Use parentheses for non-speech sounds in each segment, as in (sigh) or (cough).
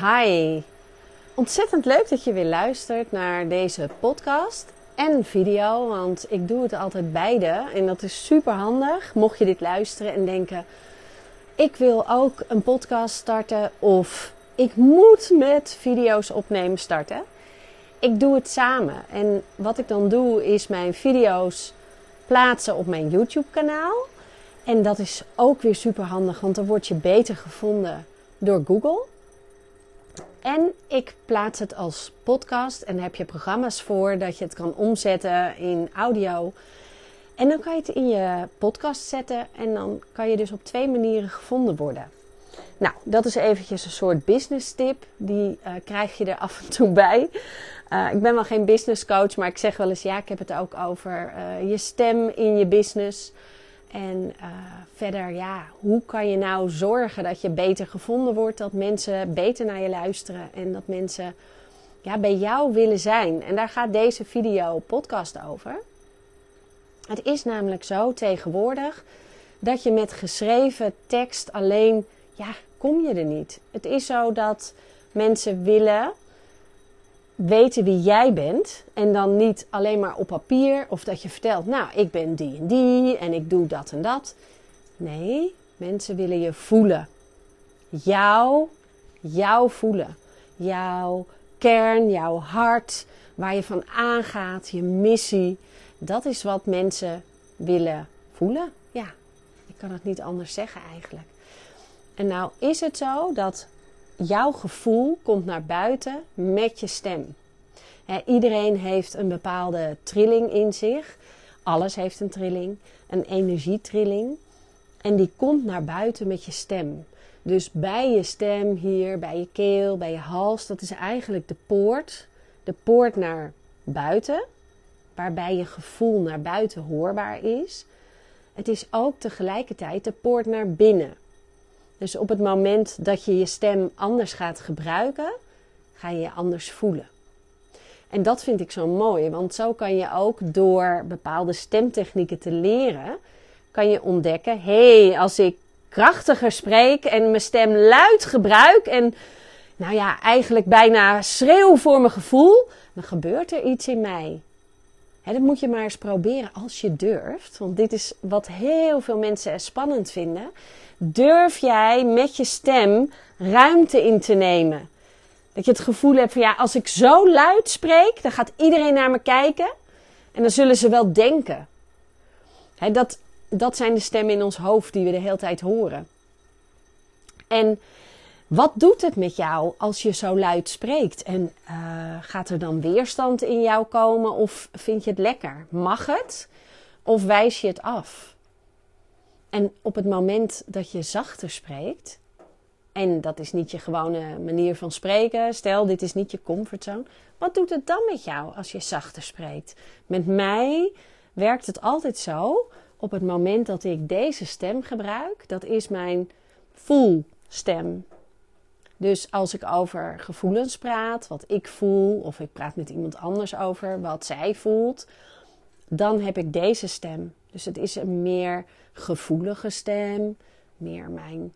Hi. Ontzettend leuk dat je weer luistert naar deze podcast en video, want ik doe het altijd beide en dat is super handig. Mocht je dit luisteren en denken: ik wil ook een podcast starten of ik moet met video's opnemen starten. Ik doe het samen en wat ik dan doe is mijn video's plaatsen op mijn YouTube kanaal. En dat is ook weer super handig, want dan word je beter gevonden door Google. En ik plaats het als podcast en heb je programma's voor dat je het kan omzetten in audio. En dan kan je het in je podcast zetten en dan kan je dus op twee manieren gevonden worden. Nou, dat is eventjes een soort business tip. Die uh, krijg je er af en toe bij. Uh, ik ben wel geen business coach, maar ik zeg wel eens ja, ik heb het ook over uh, je stem in je business. En uh, verder, ja, hoe kan je nou zorgen dat je beter gevonden wordt, dat mensen beter naar je luisteren en dat mensen ja, bij jou willen zijn? En daar gaat deze video podcast over. Het is namelijk zo tegenwoordig dat je met geschreven tekst alleen, ja, kom je er niet. Het is zo dat mensen willen weten wie jij bent. En dan niet alleen maar op papier of dat je vertelt, nou, ik ben die en die en ik doe dat en dat. Nee, mensen willen je voelen. Jou, jou voelen. Jouw kern, jouw hart, waar je van aangaat, je missie. Dat is wat mensen willen voelen. Ja, ik kan het niet anders zeggen eigenlijk. En nou is het zo dat jouw gevoel komt naar buiten met je stem. iedereen heeft een bepaalde trilling in zich. Alles heeft een trilling, een energietrilling. En die komt naar buiten met je stem. Dus bij je stem hier, bij je keel, bij je hals, dat is eigenlijk de poort. De poort naar buiten, waarbij je gevoel naar buiten hoorbaar is. Het is ook tegelijkertijd de poort naar binnen. Dus op het moment dat je je stem anders gaat gebruiken, ga je je anders voelen. En dat vind ik zo mooi, want zo kan je ook door bepaalde stemtechnieken te leren, kan je ontdekken: hé, hey, als ik krachtiger spreek en mijn stem luid gebruik en nou ja, eigenlijk bijna schreeuw voor mijn gevoel, dan gebeurt er iets in mij. Dat moet je maar eens proberen als je durft. Want dit is wat heel veel mensen spannend vinden. Durf jij met je stem ruimte in te nemen? Dat je het gevoel hebt van ja, als ik zo luid spreek, dan gaat iedereen naar me kijken. En dan zullen ze wel denken. Dat, dat zijn de stemmen in ons hoofd die we de hele tijd horen. En wat doet het met jou als je zo luid spreekt? En uh, gaat er dan weerstand in jou komen of vind je het lekker? Mag het? Of wijs je het af? En op het moment dat je zachter spreekt, en dat is niet je gewone manier van spreken, stel dit is niet je comfortzone, wat doet het dan met jou als je zachter spreekt? Met mij werkt het altijd zo, op het moment dat ik deze stem gebruik, dat is mijn voelstem. Dus als ik over gevoelens praat, wat ik voel, of ik praat met iemand anders over wat zij voelt, dan heb ik deze stem. Dus het is een meer gevoelige stem, meer mijn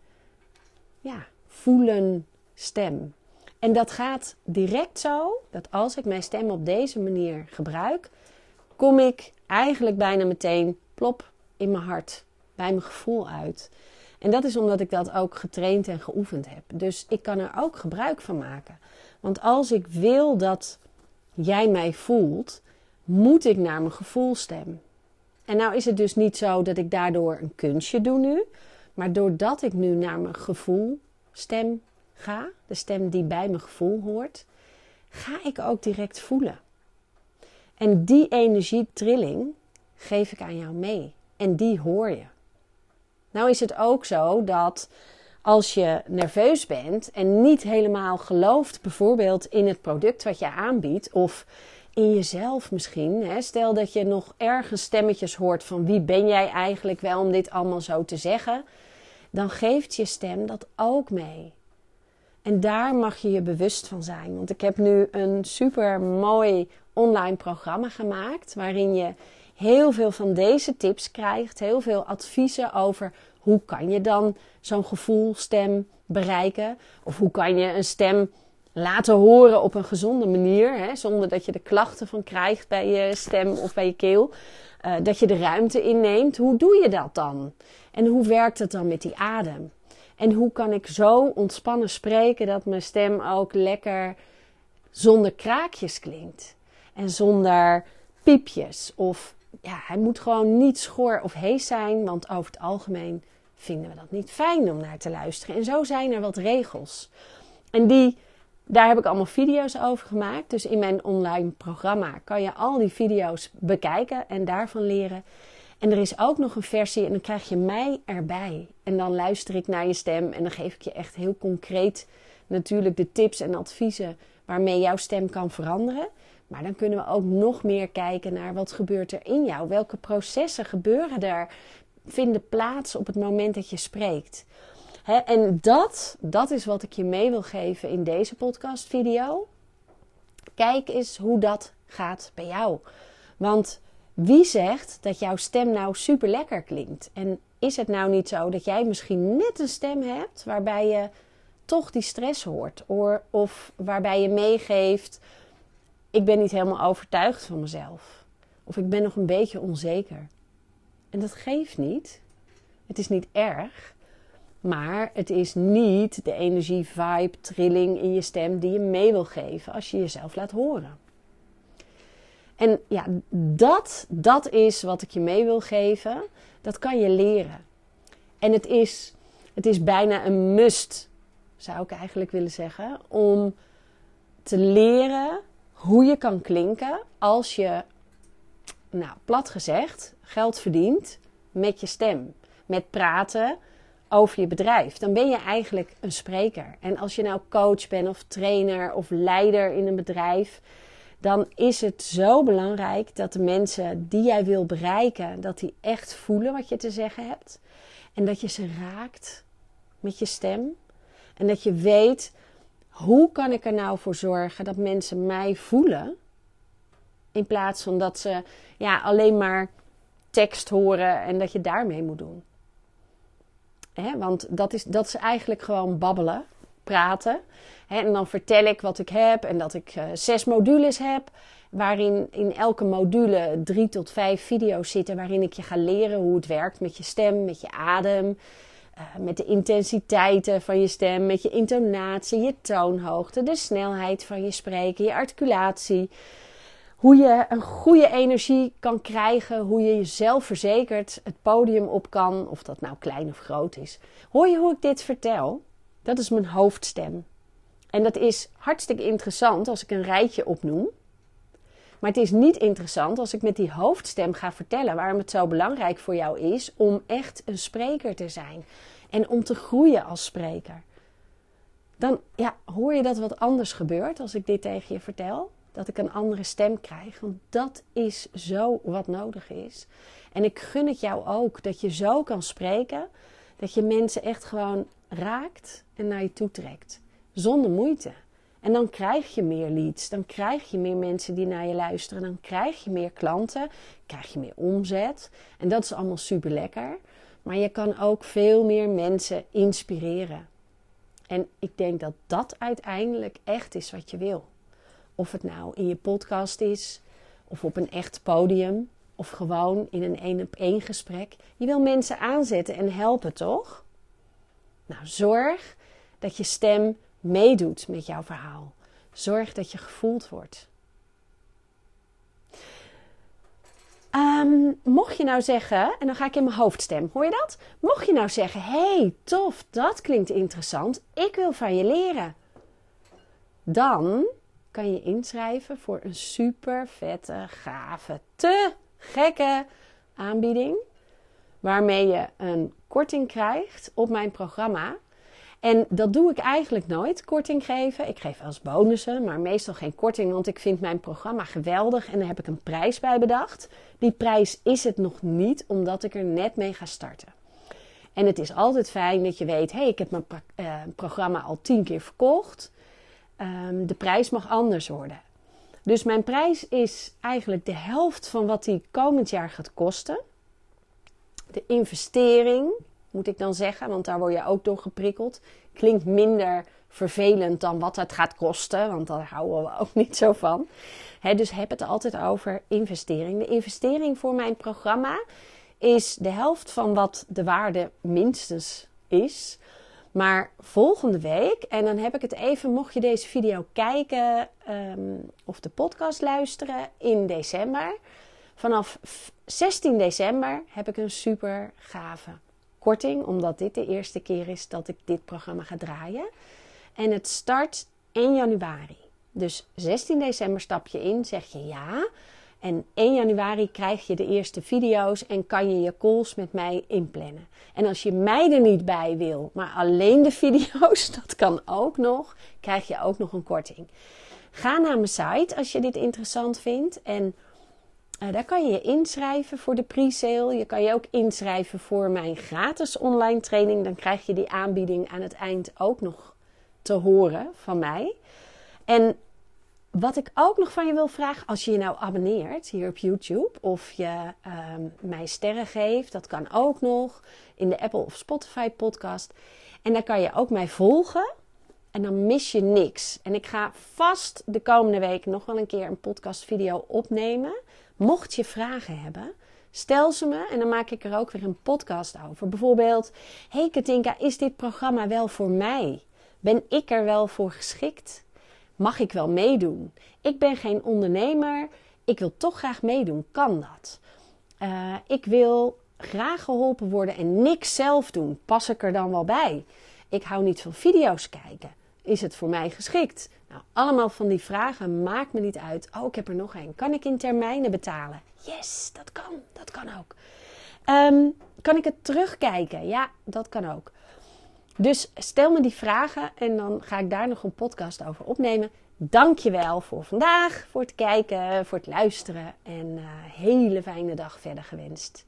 ja, voelen stem. En dat gaat direct zo dat als ik mijn stem op deze manier gebruik, kom ik eigenlijk bijna meteen plop in mijn hart, bij mijn gevoel uit. En dat is omdat ik dat ook getraind en geoefend heb. Dus ik kan er ook gebruik van maken. Want als ik wil dat jij mij voelt, moet ik naar mijn gevoelstem. En nou is het dus niet zo dat ik daardoor een kunstje doe nu. Maar doordat ik nu naar mijn gevoelstem ga, de stem die bij mijn gevoel hoort, ga ik ook direct voelen. En die energietrilling geef ik aan jou mee. En die hoor je. Nou is het ook zo dat als je nerveus bent en niet helemaal gelooft, bijvoorbeeld in het product wat je aanbiedt, of in jezelf misschien. Hè? Stel dat je nog ergens stemmetjes hoort van wie ben jij eigenlijk wel om dit allemaal zo te zeggen, dan geeft je stem dat ook mee. En daar mag je je bewust van zijn. Want ik heb nu een super mooi online programma gemaakt waarin je heel veel van deze tips krijgt. Heel veel adviezen over hoe kan je dan zo'n gevoelstem bereiken. Of hoe kan je een stem laten horen op een gezonde manier. Hè, zonder dat je de klachten van krijgt bij je stem of bij je keel. Uh, dat je de ruimte inneemt. Hoe doe je dat dan? En hoe werkt het dan met die adem? En hoe kan ik zo ontspannen spreken dat mijn stem ook lekker zonder kraakjes klinkt? En zonder piepjes. Of ja, hij moet gewoon niet schor of hees zijn, want over het algemeen vinden we dat niet fijn om naar te luisteren. En zo zijn er wat regels. En die, daar heb ik allemaal video's over gemaakt. Dus in mijn online programma kan je al die video's bekijken en daarvan leren. En er is ook nog een versie en dan krijg je mij erbij. En dan luister ik naar je stem en dan geef ik je echt heel concreet natuurlijk de tips en adviezen waarmee jouw stem kan veranderen. Maar dan kunnen we ook nog meer kijken naar wat gebeurt er in jou. Welke processen gebeuren er, vinden plaats op het moment dat je spreekt. en dat, dat is wat ik je mee wil geven in deze podcast video. Kijk eens hoe dat gaat bij jou. Want wie zegt dat jouw stem nou super lekker klinkt? En is het nou niet zo dat jij misschien net een stem hebt waarbij je toch die stress hoort? Of waarbij je meegeeft: ik ben niet helemaal overtuigd van mezelf. Of ik ben nog een beetje onzeker. En dat geeft niet. Het is niet erg. Maar het is niet de energie, vibe, trilling in je stem die je mee wil geven als je jezelf laat horen. En ja, dat, dat is wat ik je mee wil geven. Dat kan je leren. En het is, het is bijna een must, zou ik eigenlijk willen zeggen, om te leren hoe je kan klinken als je, nou plat gezegd, geld verdient met je stem. Met praten over je bedrijf. Dan ben je eigenlijk een spreker. En als je nou coach bent of trainer of leider in een bedrijf, dan is het zo belangrijk dat de mensen die jij wil bereiken, dat die echt voelen wat je te zeggen hebt. En dat je ze raakt met je stem. En dat je weet hoe kan ik er nou voor zorgen dat mensen mij voelen? In plaats van dat ze ja, alleen maar tekst horen en dat je daarmee moet doen. Want dat is, dat is eigenlijk gewoon babbelen, praten. En dan vertel ik wat ik heb en dat ik uh, zes modules heb. Waarin in elke module drie tot vijf video's zitten. Waarin ik je ga leren hoe het werkt met je stem, met je adem. Eh, met de intensiteiten van je stem, met je intonatie, je toonhoogte, de snelheid van je spreken, je articulatie. Hoe je een goede energie kan krijgen, hoe je jezelf verzekerd het podium op kan, of dat nou klein of groot is. Hoor je hoe ik dit vertel? Dat is mijn hoofdstem. En dat is hartstikke interessant als ik een rijtje opnoem. Maar het is niet interessant als ik met die hoofdstem ga vertellen waarom het zo belangrijk voor jou is om echt een spreker te zijn en om te groeien als spreker. Dan ja, hoor je dat wat anders gebeurt als ik dit tegen je vertel. Dat ik een andere stem krijg. Want dat is zo wat nodig is. En ik gun het jou ook dat je zo kan spreken. Dat je mensen echt gewoon raakt en naar je toe trekt. Zonder moeite. En dan krijg je meer leads, dan krijg je meer mensen die naar je luisteren, dan krijg je meer klanten, krijg je meer omzet. En dat is allemaal super lekker. Maar je kan ook veel meer mensen inspireren. En ik denk dat dat uiteindelijk echt is wat je wil. Of het nou in je podcast is, of op een echt podium, of gewoon in een één op één gesprek. Je wil mensen aanzetten en helpen, toch? Nou, zorg dat je stem meedoet met jouw verhaal. Zorg dat je gevoeld wordt. Um, mocht je nou zeggen, en dan ga ik in mijn hoofdstem, hoor je dat? Mocht je nou zeggen, hey, tof, dat klinkt interessant, ik wil van je leren. Dan kan je inschrijven voor een super vette, gave, te gekke aanbieding. Waarmee je een korting krijgt op mijn programma. En dat doe ik eigenlijk nooit, korting geven. Ik geef wel eens bonussen, maar meestal geen korting, want ik vind mijn programma geweldig en daar heb ik een prijs bij bedacht. Die prijs is het nog niet, omdat ik er net mee ga starten. En het is altijd fijn dat je weet, hé, hey, ik heb mijn uh, programma al tien keer verkocht. Um, de prijs mag anders worden. Dus mijn prijs is eigenlijk de helft van wat die komend jaar gaat kosten. De investering, moet ik dan zeggen, want daar word je ook door geprikkeld. Klinkt minder vervelend dan wat het gaat kosten, want daar houden we ook (laughs) niet zo van. dus heb het altijd over investering. De investering voor mijn programma is de helft van wat de waarde minstens is. Maar volgende week, en dan heb ik het even, mocht je deze video kijken ehm, of de podcast luisteren in december. Vanaf 16 december heb ik een super gave korting, omdat dit de eerste keer is dat ik dit programma ga draaien. En het start 1 januari. Dus 16 december stap je in, zeg je ja. En 1 januari krijg je de eerste video's en kan je je calls met mij inplannen. En als je mij er niet bij wil, maar alleen de video's, (laughs) dat kan ook nog, krijg je ook nog een korting. Ga naar mijn site als je dit interessant vindt. En uh, daar kan je je inschrijven voor de pre-sale. Je kan je ook inschrijven voor mijn gratis online training. Dan krijg je die aanbieding aan het eind ook nog te horen van mij. En wat ik ook nog van je wil vragen, als je je nou abonneert hier op YouTube of je um, mij sterren geeft, dat kan ook nog in de Apple of Spotify podcast. En dan kan je ook mij volgen en dan mis je niks. En ik ga vast de komende week nog wel een keer een podcast video opnemen. Mocht je vragen hebben, stel ze me en dan maak ik er ook weer een podcast over. Bijvoorbeeld, hey Katinka, is dit programma wel voor mij? Ben ik er wel voor geschikt? Mag ik wel meedoen? Ik ben geen ondernemer. Ik wil toch graag meedoen. Kan dat? Uh, ik wil graag geholpen worden en niks zelf doen. Pas ik er dan wel bij? Ik hou niet van video's kijken. Is het voor mij geschikt? Nou, allemaal van die vragen maakt me niet uit. Oh, ik heb er nog één. Kan ik in termijnen betalen? Yes, dat kan. Dat kan ook. Um, kan ik het terugkijken? Ja, dat kan ook. Dus stel me die vragen en dan ga ik daar nog een podcast over opnemen. Dankjewel voor vandaag, voor het kijken, voor het luisteren en uh, hele fijne dag verder gewenst.